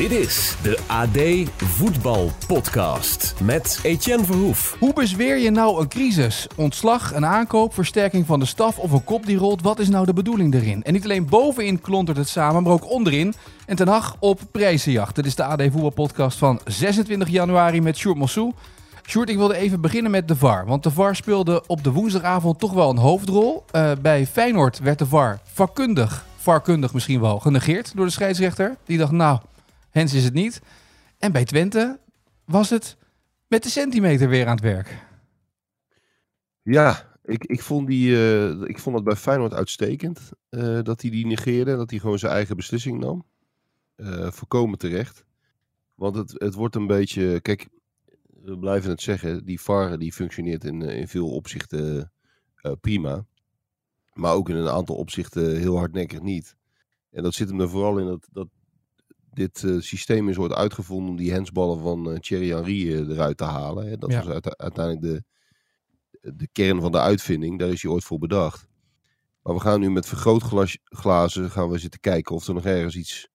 Dit is de AD Voetbal Podcast met Etienne Verhoef. Hoe bezweer je nou een crisis? Ontslag, een aankoop, versterking van de staf of een kop die rolt? Wat is nou de bedoeling erin? En niet alleen bovenin klontert het samen, maar ook onderin. En ten Hag op prijzenjacht. Dit is de AD Voetbal Podcast van 26 januari met Sjoerd Mossou. Sjoerd, ik wilde even beginnen met de VAR. Want de VAR speelde op de woensdagavond toch wel een hoofdrol. Uh, bij Feyenoord werd de VAR vakkundig, varkundig misschien wel, genegeerd door de scheidsrechter. Die dacht, nou, Hens is het niet. En bij Twente was het met de centimeter weer aan het werk. Ja, ik, ik, vond, die, uh, ik vond het bij Feyenoord uitstekend uh, dat hij die negeerde. Dat hij gewoon zijn eigen beslissing nam. Uh, voorkomen terecht. Want het, het wordt een beetje... Kijk, we blijven het zeggen. Die VAR die functioneert in, in veel opzichten prima. Maar ook in een aantal opzichten heel hardnekkig niet. En dat zit hem er vooral in dat, dat dit uh, systeem is wordt uitgevonden om die hensballen van uh, Thierry Henry uh, eruit te halen. Hè. Dat ja. was uit, uiteindelijk de, de kern van de uitvinding. Daar is hij ooit voor bedacht. Maar we gaan nu met vergrootglazen gaan we zitten kijken of er nog ergens iets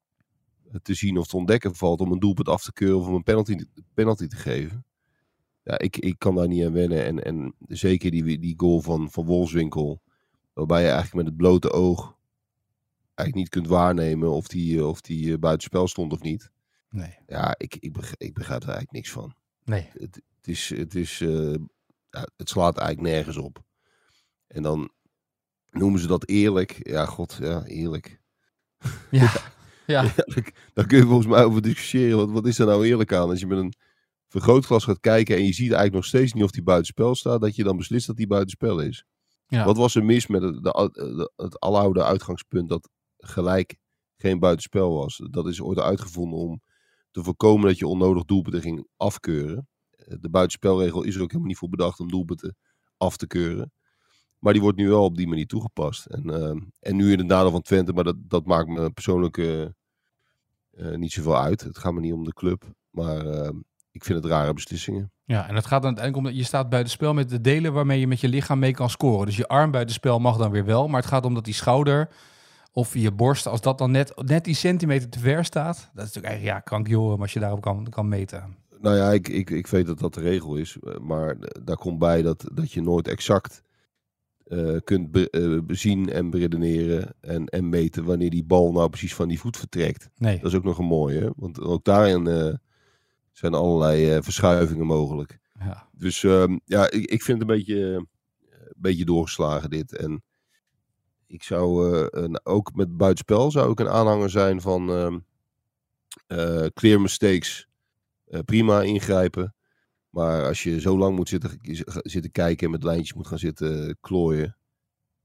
te zien of te ontdekken valt om een doelpunt af te keuren of om een penalty, penalty te geven. Ja, ik, ik kan daar niet aan wennen. En, en zeker die, die goal van, van Wolfswinkel, waarbij je eigenlijk met het blote oog eigenlijk niet kunt waarnemen of die, of die uh, buitenspel stond of niet. Nee. Ja, ik, ik, begrijp, ik begrijp er eigenlijk niks van. Nee. Het, het is, het, is uh, ja, het slaat eigenlijk nergens op. En dan noemen ze dat eerlijk. Ja, god, ja, eerlijk. Ja, ja. ja daar, kun je volgens mij over discussiëren. Wat, wat is er nou eerlijk aan? Als je met een vergrootglas gaat kijken en je ziet eigenlijk nog steeds niet of die buitenspel staat, dat je dan beslist dat die buitenspel is. Ja. Wat was er mis met het, de, de, het aloude uitgangspunt dat gelijk geen buitenspel was. Dat is ooit uitgevonden om te voorkomen dat je onnodig doelpunten ging afkeuren. Eh, de buitenspelregel is er ook helemaal niet voor bedacht om doelpunten af te keuren. Maar die wordt nu wel op die manier toegepast. En, uh, en nu in het nadeel van Twente, maar dat, dat maakt me persoonlijk uh, uh, niet zoveel uit. Het gaat me niet om de club. Maar ehm, ik vind het rare beslissingen. Ja, en het gaat dan uiteindelijk om dat je staat buitenspel met de delen waarmee je met je lichaam mee kan scoren. Dus je arm buitenspel mag dan weer wel. Maar het gaat om dat die schouder of je borst, als dat dan net, net die centimeter te ver staat. Dat is natuurlijk eigenlijk ja, krankjoren als je daarop kan, kan meten. Nou ja, ik, ik, ik weet dat dat de regel is. Maar daar komt bij dat, dat je nooit exact uh, kunt be, uh, bezien en beredeneren en, en meten wanneer die bal nou precies van die voet vertrekt. Nee. Dat is ook nog een mooie. Want ook daarin uh, zijn allerlei verschuivingen mogelijk. Ja. Dus um, ja, ik, ik vind het een beetje, een beetje doorgeslagen dit. En ik zou uh, een, ook met buitenspel zou ik een aanhanger zijn van uh, clear mistakes. Uh, prima ingrijpen. Maar als je zo lang moet zitten, zitten kijken en met lijntjes moet gaan zitten klooien,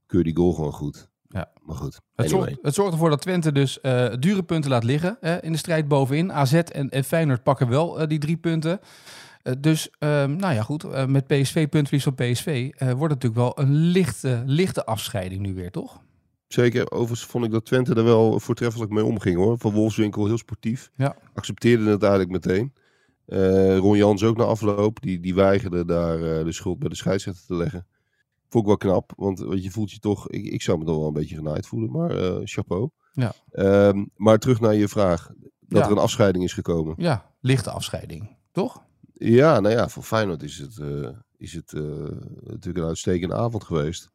kun je die goal gewoon goed. Ja. Maar goed. Het, anyway. zorgt, het zorgt ervoor dat Twente dus dure punten laat liggen in de strijd bovenin. AZ en, en Feyenoord pakken wel die drie punten. Uh, dus, uh, nou ja, goed. Uh, met PSV, puntverlies op PSV, wordt het natuurlijk wel een lichte, lichte afscheiding nu weer, toch? Zeker. Overigens vond ik dat Twente er wel voortreffelijk mee omging hoor. Van Wolfswinkel heel sportief. Ja. Accepteerde het eigenlijk meteen. Ron Jans ook na afloop. Die, die weigerde daar de schuld bij de scheidsrechter te leggen. Vond ik wel knap. Want weet je voelt je toch... Ik, ik zou me toch wel een beetje genaaid voelen. Maar chapeau. Ja. Um, maar terug naar je vraag. Dat ja. er een afscheiding is gekomen. Ja, lichte afscheiding. Toch? Ja, nou ja, voor Feyenoord is het, uh, is het uh, natuurlijk een uitstekende avond geweest.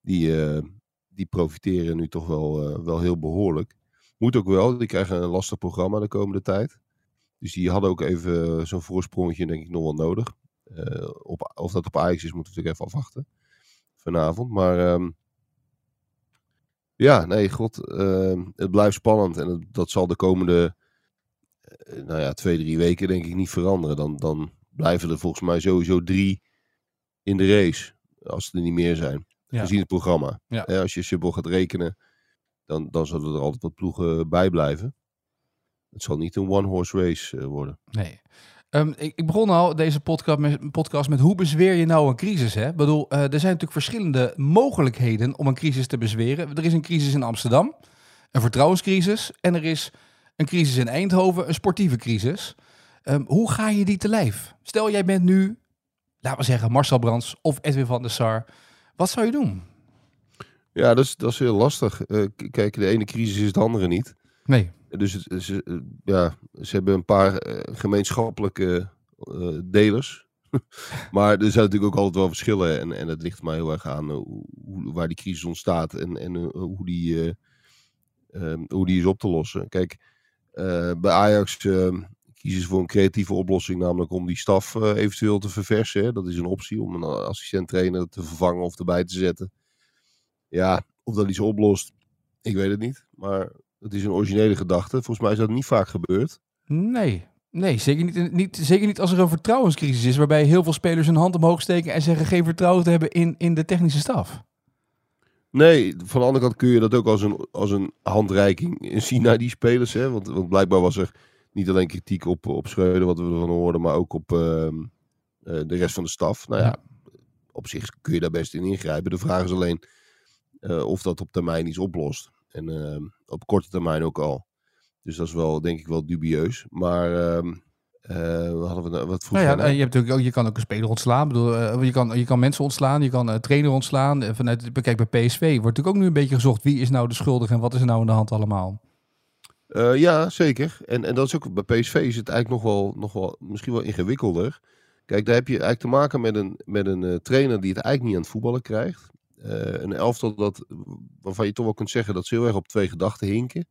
Die, uh, die profiteren nu toch wel, wel heel behoorlijk. Moet ook wel, die krijgen een lastig programma de komende tijd. Dus die hadden ook even zo'n voorsprongetje denk ik nog wel nodig. op, of dat op Ajax is, moeten we natuurlijk even afwachten vanavond. Maar um, ja, nee, god, het blijft spannend. En dat zal de komende nou ja, twee, drie weken denk ik niet veranderen. Dan, dan blijven er volgens mij sowieso drie in de race. Als er niet meer zijn. Ja. Gezien het programma. Ja. als je Subbel gaat rekenen, dan, dan zullen er altijd wat ploegen bij blijven. Het zal niet een one-horse race uh, worden. Nee. Um, ik, ik, begon al deze podcast met, podcast met hoe bezweer je nou een crisis? Hè? Ik bedoel, uh, er zijn natuurlijk verschillende mogelijkheden om een crisis te bezweren. Er is een crisis in Amsterdam. een vertrouwenscrisis en er is een crisis in Eindhoven, een sportieve crisis. Ehm, hoe ga je die te lijf? Stel, jij bent nu, laten we zeggen, Marcel Brands of Edwin van der Sar. Wat zou je doen? Ja, dat is, dat is heel lastig. K- kijk, de ene crisis is de andere niet. Nee. Dus het, ze, eh, ja, ze hebben een paar eh, gemeenschappelijke delers. maar er zijn natuurlijk ook altijd wel verschillen. En, en het ligt mij heel erg aan hoe, waar die crisis ontstaat en, en hoe, die, eh, ehm, hoe die is op te lossen. Kijk, bij Ajax eh, kiezen ze voor een creatieve oplossing, namelijk om die staf eh, eventueel te verversen. Dat is een optie om een assistent-trainer te vervangen of erbij te zetten. Ja, of dat iets oplost, ik weet het niet. Maar het is een originele gedachte. Volgens mij is dat niet vaak gebeurd. Nee. Nee, zeker niet, niet, zeker niet als er een vertrouwenscrisis is, waarbij heel veel spelers hun hand omhoog steken en zeggen geen vertrouwen te hebben in, in de technische staf. Nee, van de andere kant kun je dat ook als een, als een handreiking zien naar die spelers. Hè? Want, want blijkbaar was er niet alleen kritiek op, op Schreuder, wat we ervan hoorden, maar ook op ehm, eh, de rest van de staf. Nou ja, op zich kun je daar best in ingrijpen. De vraag is alleen eh, of dat op termijn iets oplost. En ehm, op korte termijn ook al. Dus dat is wel, denk ik, wel dubieus. Maar eh, wat hadden we nou- wat vroeg Nou ja, nou? je, hebt natuurlijk ook, je kan ook een speler ontslaan. Bedoel, eh, je, kan, je kan mensen ontslaan, je kan een trainer ontslaan. Eh, Vanuit, kijk, bij PSV wordt natuurlijk ook nu een beetje gezocht wie is nou de schuldige en wat is er nou aan de hand allemaal. Eh, ja, zeker. En, en dat is ook bij PSV is het eigenlijk nog wel, nog wel misschien wel ingewikkelder. Kijk, daar heb je eigenlijk te maken met een, met een eh, trainer die het eigenlijk niet aan het voetballen krijgt. Eh, een elftal dat, waarvan je toch wel kunt zeggen dat ze heel erg op twee gedachten hinken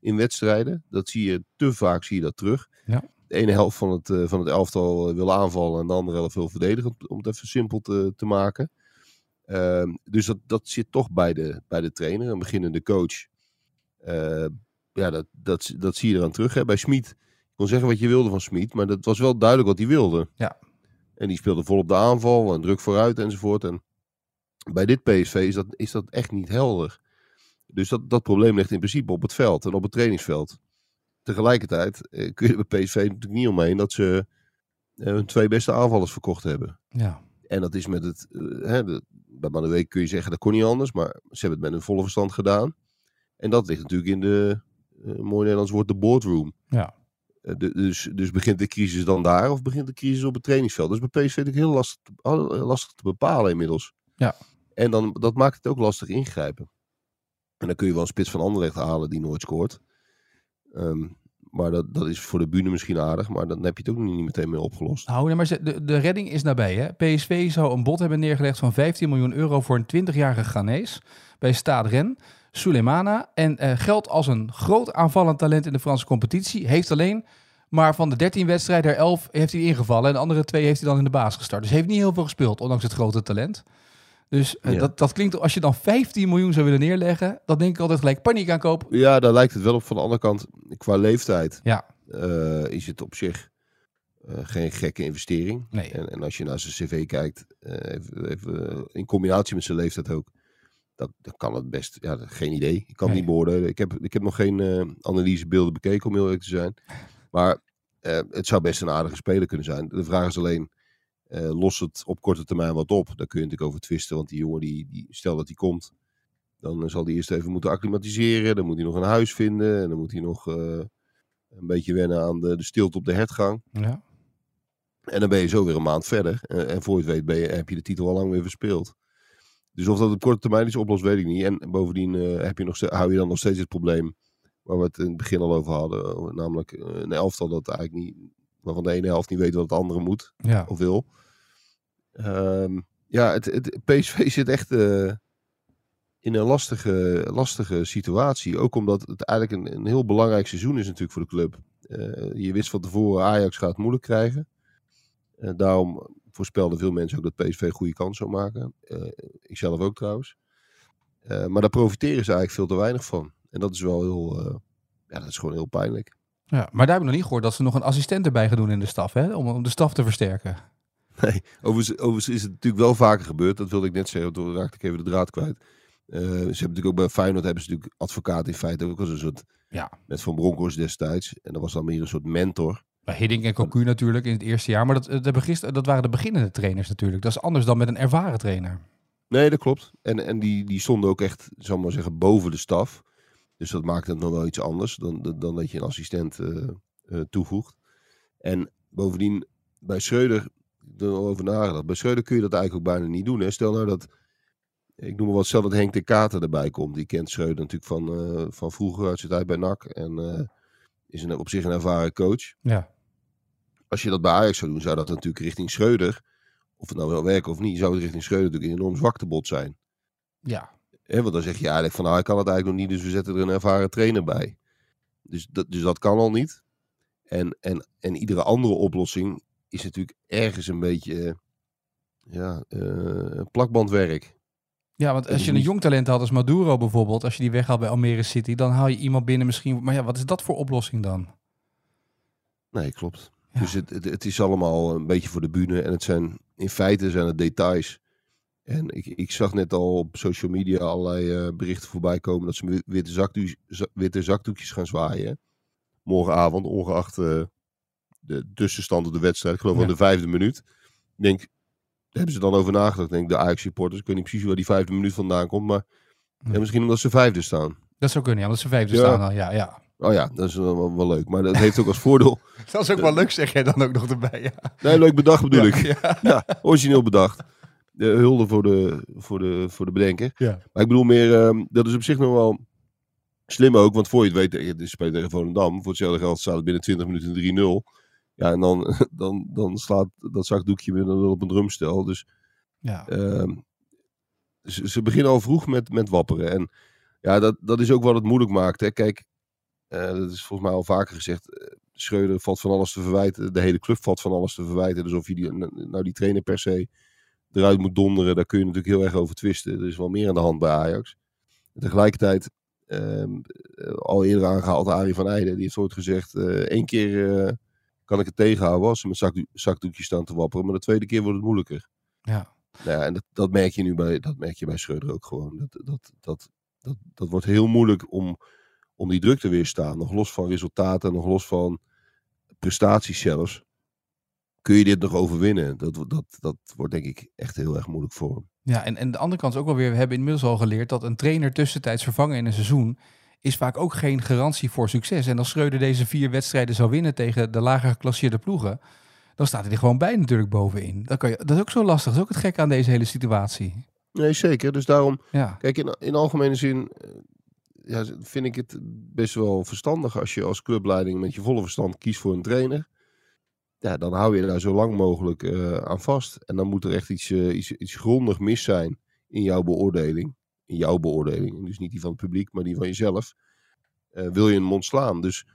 in wedstrijden. Dat zie je te vaak zie je dat terug. Ja. De ene helft van het, eh, van het elftal eh, wil aanvallen en de andere helft wil verdedigen, om het even simpel te, te maken. Ehm, dus dat, dat zit toch bij de, bij de trainer, een beginnende coach. Eh, ja, dat, dat, dat zie je eraan terug. Hè. Bij Smit, je kon zeggen wat je wilde van Smit, maar dat was wel duidelijk wat hij wilde. Ja. En die speelde vol op de aanval en druk vooruit enzovoort. En bij dit PSV is dat, is dat echt niet helder. Dus dat, dat probleem ligt in principe op het veld en op het trainingsveld. Tegelijkertijd eh, kun je bij PSV natuurlijk niet omheen dat ze eh, hun twee beste aanvallers verkocht hebben. Ja. En dat is met het. eh, hè, de, bij Manuweek kun je zeggen dat kon niet anders, maar ze hebben het met hun volle verstand gedaan. En dat ligt natuurlijk in de. mooi Nederlands woord, de boardroom. Ja. De- dus, dus begint de crisis dan daar of begint de crisis op het trainingsveld? Is bij PSV natuurlijk heel lastig, lastig te bepalen inmiddels. Ja. En dan, dat maakt het ook lastig ingrijpen. En dan kun je wel een spits van Anderlecht halen die nooit scoort. Ehm, maar dat, dat is voor de bühne misschien aardig, maar dan heb je het ook niet meteen meer opgelost. Nou, maar de, de redding is nabij. Hè? PSV zou een bod hebben neergelegd van 15 miljoen euro voor een 20-jarige Ghanese bij Stade Rennes, Suleimana. En eh, geldt als een groot aanvallend talent in de Franse competitie. Heeft alleen maar van de 13 wedstrijden er 11 heeft hij ingevallen. En de andere twee heeft hij dan in de baas gestart. Dus heeft niet heel veel gespeeld, ondanks het grote talent. Dus eh, Ja. dat, dat klinkt, als je dan 15 miljoen zou willen neerleggen, dan denk ik altijd gelijk paniek aankoop. Ja, daar lijkt het wel op. Van de andere kant, qua leeftijd Ja, eh, is het op zich eh, geen gekke investering. nee. En, en als je naar zijn cv kijkt, even, even, in combinatie met zijn leeftijd ook, dat, dat kan het best. Ja, geen idee. Ik kan het niet beoordelen. Ik heb, ik heb nog geen analysebeelden bekeken, om heel eerlijk te zijn. Maar het zou best een aardige speler kunnen zijn. De vraag is alleen, eh lost het op korte termijn wat op? Daar kun je natuurlijk over twisten, want die jongen, die, die, stel dat hij komt, dan eh, zal hij eerst even moeten acclimatiseren. Dan moet hij nog een huis vinden. En dan moet hij nog eh, een beetje wennen aan de, de stilte op de hertgang. Ja. En dan ben je zo weer een maand verder. En, en voor je het weet ben je, heb je de titel al lang weer verspeeld. Dus of dat op korte termijn iets oplost, weet ik niet. En bovendien heb je nog, hou je dan nog steeds het probleem waar we het in het begin al over hadden. Namelijk een elftal dat eigenlijk niet, waarvan de ene helft niet weet wat het andere moet Ja. of wil. Ehm, ja, het, het, PSV zit echt eh, in een lastige, lastige situatie. Ook omdat het eigenlijk een, een heel belangrijk seizoen is natuurlijk voor de club. Eh, je wist van tevoren, Ajax gaat het moeilijk krijgen. Eh, daarom voorspelden veel mensen ook dat PSV een goede kans zou maken. Eh, ik zelf ook trouwens. Maar daar profiteren ze eigenlijk veel te weinig van. En dat is wel heel, ja, dat is gewoon heel pijnlijk. Ja, maar daar heb ik nog niet gehoord dat ze nog een assistent erbij gaan doen in de staf, hè? Om, om de staf te versterken. Nee, overigens, overigens is het natuurlijk wel vaker gebeurd. Dat wilde ik net zeggen, toen raakte ik even de draad kwijt. Eh, ze hebben natuurlijk ook bij Feyenoord hebben ze natuurlijk advocaat in feite ook als een soort, Ja. met Van Bronckhorst destijds. En dat was dan meer een soort mentor. Bij Hiddink en Cocu natuurlijk in het eerste jaar. Maar dat, dat, hebben gister- dat waren de beginnende trainers natuurlijk. Dat is anders dan met een ervaren trainer. Nee, dat klopt. En, en die, die stonden ook echt, zal ik maar zeggen, boven de staf. Dus dat maakt het nog wel iets anders dan, dan- dat je een assistent eh, eh, toevoegt. En bovendien, bij Schreuder, ik heb er al over nagedacht. Bij Schreuder kun je dat eigenlijk ook bijna niet doen. Hè? Stel nou dat, ik noem maar wat, stel dat Henk de Kater erbij komt. Die kent Schreuder natuurlijk van, eh, van vroeger uit zijn tijd bij NAC. En is een, op zich een ervaren coach. Ja. Als je dat bij Ajax zou doen, zou dat natuurlijk richting Schreuder, of het nou wel werken of niet, zou het richting Schreuder natuurlijk een enorm zwaktebod zijn. Ja. Want dan zeg je eigenlijk van, nou, hij kan het eigenlijk nog niet, dus we zetten er een ervaren trainer bij. Dus dat, dus dat kan al niet. En, en, en iedere andere oplossing is natuurlijk ergens een beetje, ja, eh, plakbandwerk. Ja, want als je een jong talent had als Maduro bijvoorbeeld, als je die weghaalt bij Almere City, dan haal je iemand binnen misschien. Maar ja, wat is dat voor oplossing dan? Nee, klopt. Ja. Dus het, het, het is allemaal een beetje voor de bühne. En het zijn, in feite zijn het details. En ik, ik zag net al op social media allerlei eh, berichten voorbij komen dat ze wi- witte, zakdoek, witte zakdoekjes gaan zwaaien. Morgenavond, ongeacht eh, de tussenstand op de wedstrijd. Ik geloof Ja. aan de vijfde minuut. Ik denk, daar hebben ze dan over nagedacht. Denk, de Ajax-supporters, ik weet niet precies waar die vijfde minuut vandaan komt. Maar Hm. ja, misschien omdat ze vijfde staan. Dat zou kunnen, ja, omdat ze vijfde staan al. Ja, ja. Oh ja, dat is wel, wel- wel leuk. Maar dat heeft ook als voordeel... Dat is ook wel leuk, zeg jij dan ook nog erbij. Ja, Nee, leuk bedacht bedoel ik. Ja. Ja, origineel bedacht. De hulde voor de, voor de, voor de bedenker. Ja. Maar ik bedoel meer, ehm, dat is op zich nog wel slim ook. Want voor je het weet, je speelt tegen Volendam. Voor hetzelfde geld staat het binnen 20 minuten 3-0. Ja, en dan, dan, dan slaat dat zakdoekje weer op een drumstel. Dus ja. ehm, ze, ze beginnen al vroeg met, met wapperen. En ja, dat, dat is ook wat het moeilijk maakt. Hè. Kijk, eh, dat is volgens mij al vaker gezegd. eh, Schreuder valt van alles te verwijten. De hele club valt van alles te verwijten. Dus of je die, nou die trainer per se eruit moet donderen, daar kun je natuurlijk heel erg over twisten. Er is wel meer aan de hand bij Ajax. En tegelijkertijd, ehm, eh, al eerder aangehaald, Arie van Eijden, die heeft ooit gezegd, eh één keer eh, kan ik het tegenhouden als ze met zakdoek, zakdoekjes staan te wapperen, maar de tweede keer wordt het moeilijker. Ja. Nou ja, en dat, dat merk je nu bij, dat merk je bij Schreuder ook gewoon. Dat, dat, dat, dat, dat wordt heel moeilijk om, om die druk te weerstaan. Nog los van resultaten, nog los van prestaties zelfs. Kun je dit nog overwinnen? Dat, dat, dat wordt denk ik echt heel erg moeilijk voor hem. Ja, en, en de andere kant is ook wel weer, we hebben inmiddels al geleerd dat een trainer tussentijds vervangen in een seizoen is vaak ook geen garantie voor succes. En als Schreuder deze vier wedstrijden zou winnen tegen de lager geclasseerde ploegen, dan staat hij er gewoon bij natuurlijk bovenin. Dan kan je, dat is ook zo lastig. Dat is ook het gekke aan deze hele situatie. Nee, zeker. Dus daarom, Ja, kijk, in, in algemene zin eh, ja, vind ik het best wel verstandig als je als clubleiding met je volle verstand kiest voor een trainer. Ja, dan hou je daar zo lang mogelijk eh, aan vast. En dan moet er echt iets, eh, iets, iets grondig mis zijn in jouw beoordeling. In jouw beoordeling. Dus niet die van het publiek, maar die van jezelf. Eh, wil je een mond slaan? Dus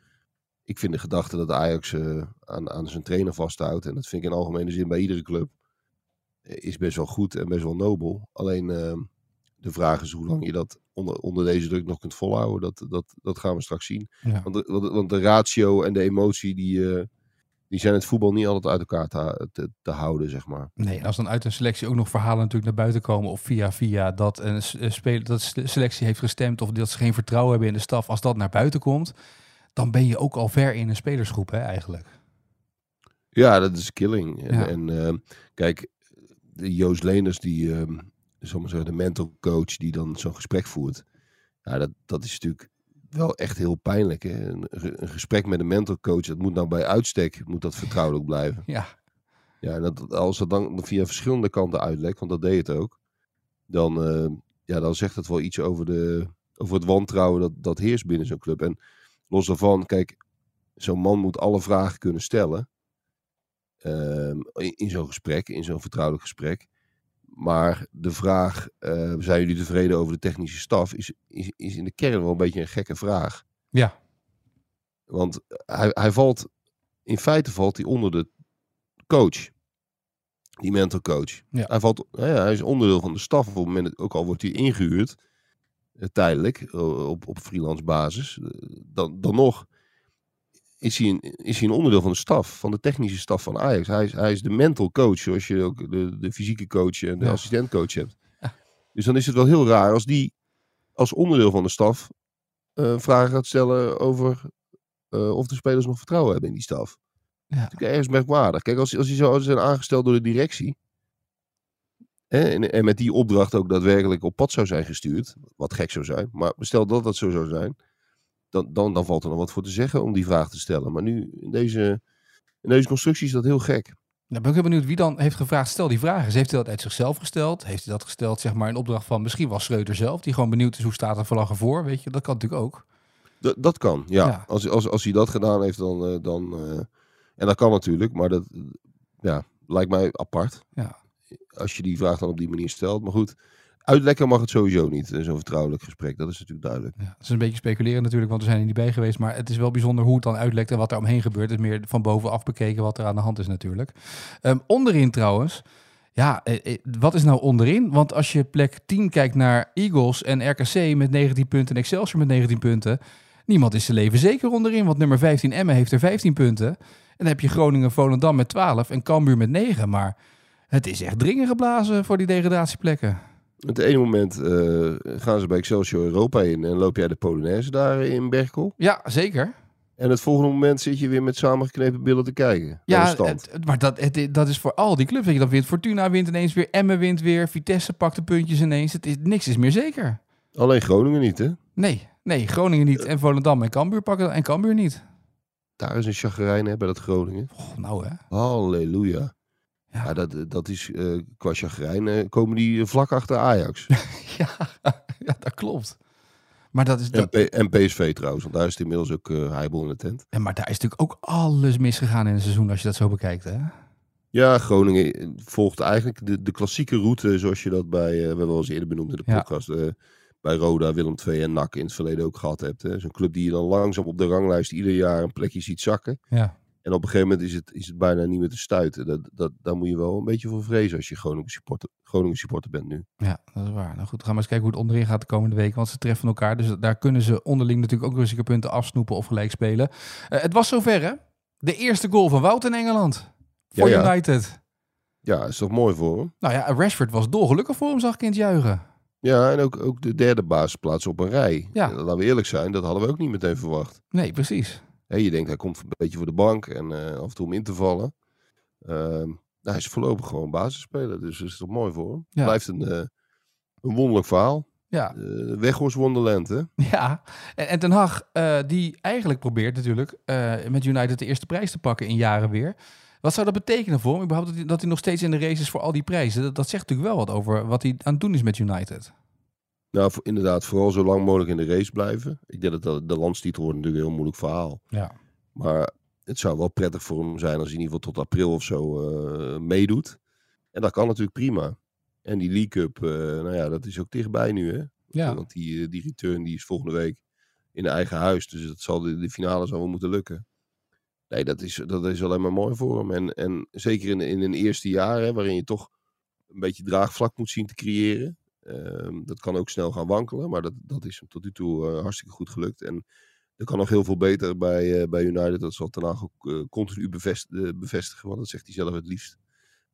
ik vind de gedachte dat Ajax aan, aan zijn trainer vasthoudt. En dat vind ik in algemene zin bij iedere club. Is best wel goed en best wel nobel. Alleen eh, de vraag is hoe lang je dat onder, onder deze druk nog kunt volhouden. Dat, dat, dat gaan we straks zien. ja. Want de, want- de ratio en de emotie, die, die zijn het voetbal niet altijd uit elkaar te, te, te houden, zeg maar. Nee, en als dan uit een selectie ook nog verhalen natuurlijk naar buiten komen of via via dat een eh, speler dat selectie heeft gestemd of dat ze geen vertrouwen hebben in de staf, als dat naar buiten komt, dan ben je ook al ver in een spelersgroep hè, eigenlijk. Ja, dat is killing. En, Ja. en eh, kijk, de Joost Leners, die, ehm maar zeggen, de mental coach die dan zo'n gesprek voert. Ja, dat, dat is natuurlijk wel echt heel pijnlijk. Hè? Een, ge- een gesprek met een mental coach, dat moet nou bij uitstek, moet dat vertrouwelijk blijven. Ja, Ja, en dat, als dat dan via verschillende kanten uitlekt, want dat deed het ook, dan, eh, ja, dan zegt het wel iets over, de, over het wantrouwen dat, dat heerst binnen zo'n club. En los daarvan, kijk, zo'n man moet alle vragen kunnen stellen ehm, in, in zo'n gesprek, in zo'n vertrouwelijk gesprek. Maar de vraag, eh, zijn jullie tevreden over de technische staf, is, is, is in de kern wel een beetje een gekke vraag. ja, Want hij, hij valt, in feite valt hij onder de coach. Die mental coach. Ja. Hij, valt, ja, hij is onderdeel van de staf op het moment, ook al wordt hij ingehuurd, eh, tijdelijk, eh, op, op freelance basis. dan, dan nog is hij, een, is hij een onderdeel van de staf, van de technische staf van Ajax. Hij is, hij is de mental coach, zoals je ook de, de fysieke coach en de Ja. assistentcoach hebt. Ja. Dus dan is het wel heel raar als die als onderdeel van de staf eh, vragen gaat stellen over eh, of de spelers nog vertrouwen hebben in die staf. ja. natuurlijk ergens merkwaardig. Kijk, als, als die zo zijn aangesteld door de directie. Hè, en, en met die opdracht ook daadwerkelijk op pad zou zijn gestuurd. Wat gek zou zijn. Maar stel dat dat zo zou zijn. Dan, dan, dan valt er nog wat voor te zeggen om die vraag te stellen. Maar nu, in deze, in deze constructie is dat heel gek. Nou, ben ik heel benieuwd wie dan heeft gevraagd, stel die vragen. Heeft hij dat uit zichzelf gesteld? Heeft hij dat gesteld, zeg maar, in opdracht van misschien wel Schreuder zelf, die gewoon benieuwd is hoe staat er vlaggen voor, weet je? Dat kan natuurlijk ook. Dat, dat kan, ja. Ja. Als, als, als hij dat gedaan heeft, dan... eh, dan eh, en dat kan natuurlijk, maar dat ja, lijkt mij apart. Ja. Als je die vraag dan op die manier stelt. Maar goed, uitlekken mag het sowieso niet, eh, zo'n vertrouwelijk gesprek. Dat is natuurlijk duidelijk. Ja, het is een beetje speculeren natuurlijk, want we zijn er niet bij geweest. Maar het is wel bijzonder hoe het dan uitlekt en wat er omheen gebeurt. Het is meer van bovenaf bekeken wat er aan de hand is natuurlijk. Ehm, onderin trouwens, ja, eh, eh, wat is nou onderin? Want als je plek 10 kijkt naar Eagles en RKC met 19 punten en Excelsior met 19 punten. Niemand is zijn leven zeker onderin, want nummer 15 Emmen heeft er 15 punten. En dan heb je Groningen Volendam met 12 en Cambuur met 9. Maar het is echt dringen geblazen voor die degradatieplekken. Het ene moment eh, gaan ze bij Excelsior Europa in en loop jij de Polonaise daar in Berkel. Ja, zeker. En het volgende moment zit je weer met samengeknepen billen te kijken. Ja, het- maar dat, het, dat is voor al die clubs. Dat je dan wint. Fortuna wint ineens weer. Emmen wint weer. Vitesse pakt de puntjes ineens. Het is, niks is meer zeker. Alleen Groningen niet, hè? Nee, nee, Groningen niet. En Volendam en Cambuur pakken en Cambuur niet. Daar is een chagrijn hè, bij dat Groningen. Goh, nou hè. Halleluja. Ja. Ja, dat, dat is eh, qua chagrijn eh, komen die vlak achter Ajax. Ja, ja, dat klopt. Maar, dat is, en, dat, P- en PSV trouwens, want daar is het inmiddels ook eh heibel in de tent. en maar daar is natuurlijk ook alles misgegaan in het seizoen als je dat zo bekijkt. Hè? Ja, Groningen eh, volgt eigenlijk de, de klassieke route zoals je dat bij, eh, we hebben wel eens eerder benoemd in de Ja. podcast, eh, bij Roda, Willem II en NAC in het verleden ook gehad hebt. hè. Zo'n club die je dan langzaam op de ranglijst ieder jaar een plekje ziet zakken. Ja. En op een gegeven moment is het, is het bijna niet meer te stuiten. Dat, dat, daar moet je wel een beetje voor vrezen als je Groningen supporter, Groningen supporter bent nu. Ja, dat is waar. Nou goed, we gaan maar eens kijken hoe het onderin gaat de komende weken. Want ze treffen elkaar. Dus daar kunnen ze onderling natuurlijk ook rustige punten afsnoepen of gelijk spelen. Eh, het was zover hè. De eerste goal van Wout in Engeland. Voor Ja, ja. United. Ja, is toch mooi voor hem? Nou ja, Rashford was dolgelukkig voor hem, zag ik in het juichen. Ja, en ook, ook de derde basisplaats op een rij. Ja. Laten we eerlijk zijn, dat hadden we ook niet meteen verwacht. Nee, precies. Je denkt, hij komt een beetje voor de bank en eh, af en toe om in te vallen. Ehm, nou, hij is voorlopig gewoon basisspeler, dus dat is toch mooi voor hem. Ja. Blijft een, eh, een wonderlijk verhaal. Ja, Uh, Weghorst Wonderland, hè? ja. En, en Ten Hag, eh, die eigenlijk probeert natuurlijk met United de eerste prijs te pakken in jaren weer. Wat zou dat betekenen voor hem? Überhaupt dat hij, dat hij nog steeds in de race is voor al die prijzen. Dat, dat zegt natuurlijk wel wat over wat hij aan het doen is met United. Nou, inderdaad, vooral zo lang mogelijk in de race blijven. Ik denk dat de, de landstitel wordt natuurlijk een heel moeilijk verhaal. Ja. Maar het zou wel prettig voor hem zijn als hij in ieder geval tot april of zo eh, meedoet. En dat kan natuurlijk prima. En die League Cup, eh, nou ja, dat is ook dichtbij nu, hè? Ja. Want die, eh, die return die is volgende week in eigen huis. Dus dat zal de, de finale zal wel moeten lukken. Nee, dat is, dat is alleen maar mooi voor hem. En, en zeker in, in een eerste jaar, hè, waarin je toch een beetje draagvlak moet zien te creëren. Ehm, dat kan ook snel gaan wankelen, maar dat, dat is hem tot nu toe eh, hartstikke goed gelukt. En er kan nog heel veel beter bij, eh, bij United. Dat zal Ten Hag ook eh, continu bevest, eh, bevestigen, want dat zegt hij zelf het liefst.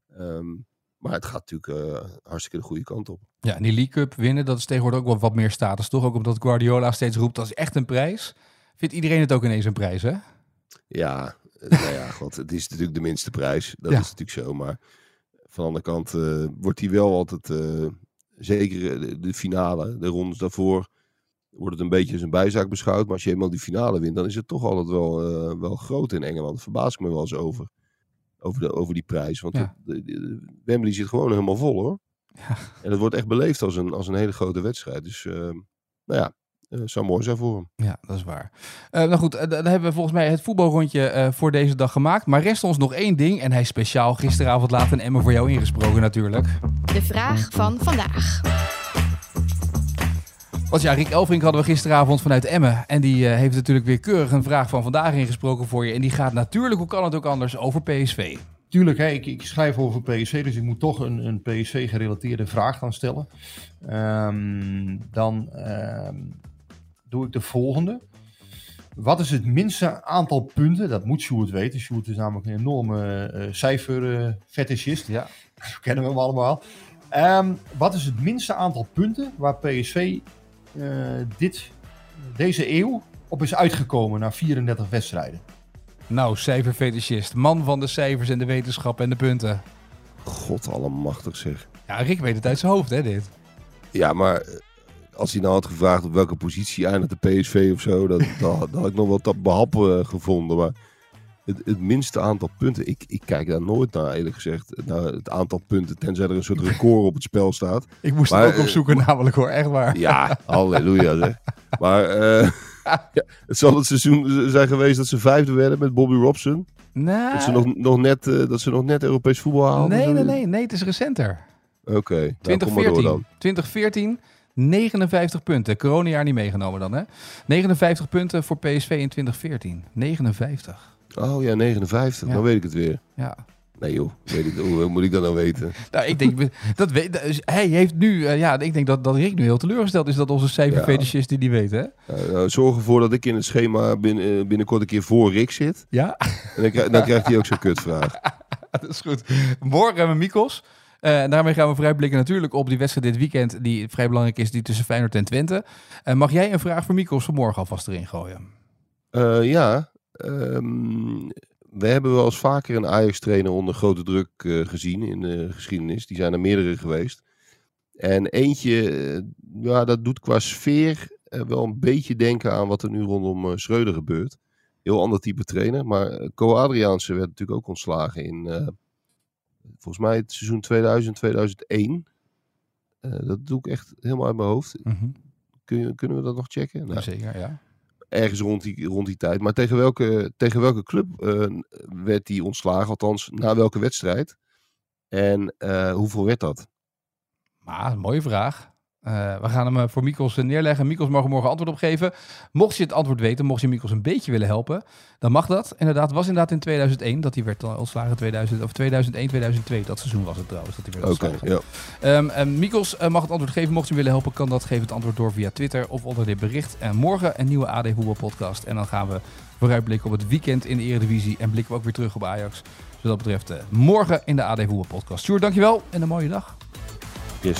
Ehm, maar het gaat natuurlijk hartstikke de goede kant op. Ja, en die League Cup winnen, dat is tegenwoordig ook wel wat meer status, toch? Ook omdat Guardiola steeds roept, dat is echt een prijs. Vindt iedereen het ook ineens een prijs, hè? Ja, nou ja, god, het is natuurlijk de minste prijs. Dat Ja. is natuurlijk zo. Maar van de andere kant wordt hij wel altijd, zeker eh, de, de finale, de rondes daarvoor, wordt het een beetje als een bijzaak beschouwd. Maar als je eenmaal die finale wint, dan is het toch altijd wel, eh, wel groot in Engeland. Daar verbaas ik me wel eens over. Over, de, over die prijs. Want Ja. het- de, de- Wembley zit gewoon helemaal vol hoor. Ja. En het wordt echt beleefd als een, als een hele grote wedstrijd. Dus eh, nou ja, zou mooi zijn voor hem. Ja, dat is waar. Eh, nou goed, eh, dan hebben we volgens mij het voetbalrondje eh, voor deze dag gemaakt. Maar rest ons nog één ding. En hij is speciaal gisteravond laat een Emmer voor jou ingesproken natuurlijk. De vraag van vandaag. Want ja, Rick Elfrink hadden we gisteravond vanuit Emmen. En die eh, heeft natuurlijk weer keurig een vraag van vandaag ingesproken voor je. En die gaat natuurlijk, hoe kan het ook anders, over PSV. Tuurlijk, hè, ik, ik schrijf over PSV, dus ik moet toch een, een PSV-gerelateerde vraag gaan stellen. Ehm, dan ehm, doe ik de volgende. Wat is het minste aantal punten? Dat moet Sjoerd weten. Sjoerd is namelijk een enorme eh cijferfetischist. Ja. Zo kennen we hem allemaal. Ehm, wat is het minste aantal punten waar PSV eh, dit, deze eeuw op is uitgekomen na 34 wedstrijden? Nou, cijferfetischist. Man van de cijfers en de wetenschap en de punten. God allemachtig zeg. Ja, Rick weet het uit zijn hoofd, hè, dit. Ja, maar eh, als hij nou had gevraagd op welke positie eindigt de PSV of zo, dat, dat, dat had ik nog wel te behappen eh, gevonden. Maar het, het minste aantal punten, ik, ik kijk daar nooit naar eerlijk gezegd. Naar het aantal punten, tenzij er een soort record op het spel staat. Ik moest Maar, het ook eh, opzoeken namelijk hoor, echt waar. Ja, halleluja zeg. Maar eh, ja, het zal het seizoen zijn geweest dat ze vijfde werden met Bobby Robson. Nee, Dat ze nog, nog, net, dat ze nog net Europees voetbal haalden. nee, nee, nee, nee, het is recenter. Oké, nou, kom maar door 2014. dan. 2014, 59 punten. Coronajaar niet meegenomen dan, hè? 59 punten voor PSV in 2014. 59. Oh ja, 59, Ja. dan weet ik het weer. Ja. Nee joh, weet ik, hoe moet ik dat nou weten? Nou, ik denk, dat weet, hij heeft nu, eh, ja, ik denk dat, dat Rick nu heel teleurgesteld is dat onze cijferfetischist die die weet, hè? Nou, nou, zorg ervoor dat ik in het schema binnen, eh, binnenkort een keer voor Rick zit. Ja, En dan, dan krijgt hij ook zo'n kutvraag. dat is goed. Morgen hebben we Mikos. En daarmee gaan we vooruitblikken natuurlijk op die wedstrijd dit weekend, die vrij belangrijk is, die tussen Feyenoord en Twente. Eh, mag jij een vraag voor Mikos voor morgen alvast erin gooien? Eh, ja, ehm, we hebben wel eens vaker een Ajax-trainer onder grote druk gezien in de geschiedenis. Die zijn er meerdere geweest. En eentje, ja, dat doet qua sfeer wel een beetje denken aan wat er nu rondom Schreuder gebeurt. Heel ander type trainer. Maar Co Adriaanse werd natuurlijk ook ontslagen in, volgens mij, het seizoen 2000, 2001. Eh, dat doe ik echt helemaal uit mijn hoofd. Kun je, kunnen we dat nog checken? Nou, Zeker, ja. ergens rond die, rond die tijd. Maar tegen welke, tegen welke club eh, werd hij ontslagen? Althans, na welke wedstrijd? En eh, hoeveel werd dat? Maar, mooie vraag. Eh, we gaan hem eh, voor Mikos eh, neerleggen. Mikos mag morgen antwoord op geven. Mocht je het antwoord weten, mocht je Mikos een beetje willen helpen, dan mag dat. Inderdaad, was inderdaad in 2001 dat hij werd ontslagen. 2000, of 2001, 2002, dat seizoen was het trouwens dat hij werd Oké, ontslagen. ja. Ehm, en Mikos mag het antwoord geven. Mocht je willen helpen, kan dat. Geef het antwoord door via Twitter of onder dit bericht. En morgen een nieuwe AD Voetbal podcast. En dan gaan we vooruitblikken op het weekend in de Eredivisie. En blikken we ook weer terug op Ajax. Dus wat dat betreft morgen in de AD Voetbal podcast. Sjoerd, dankjewel en een mooie dag. Yes.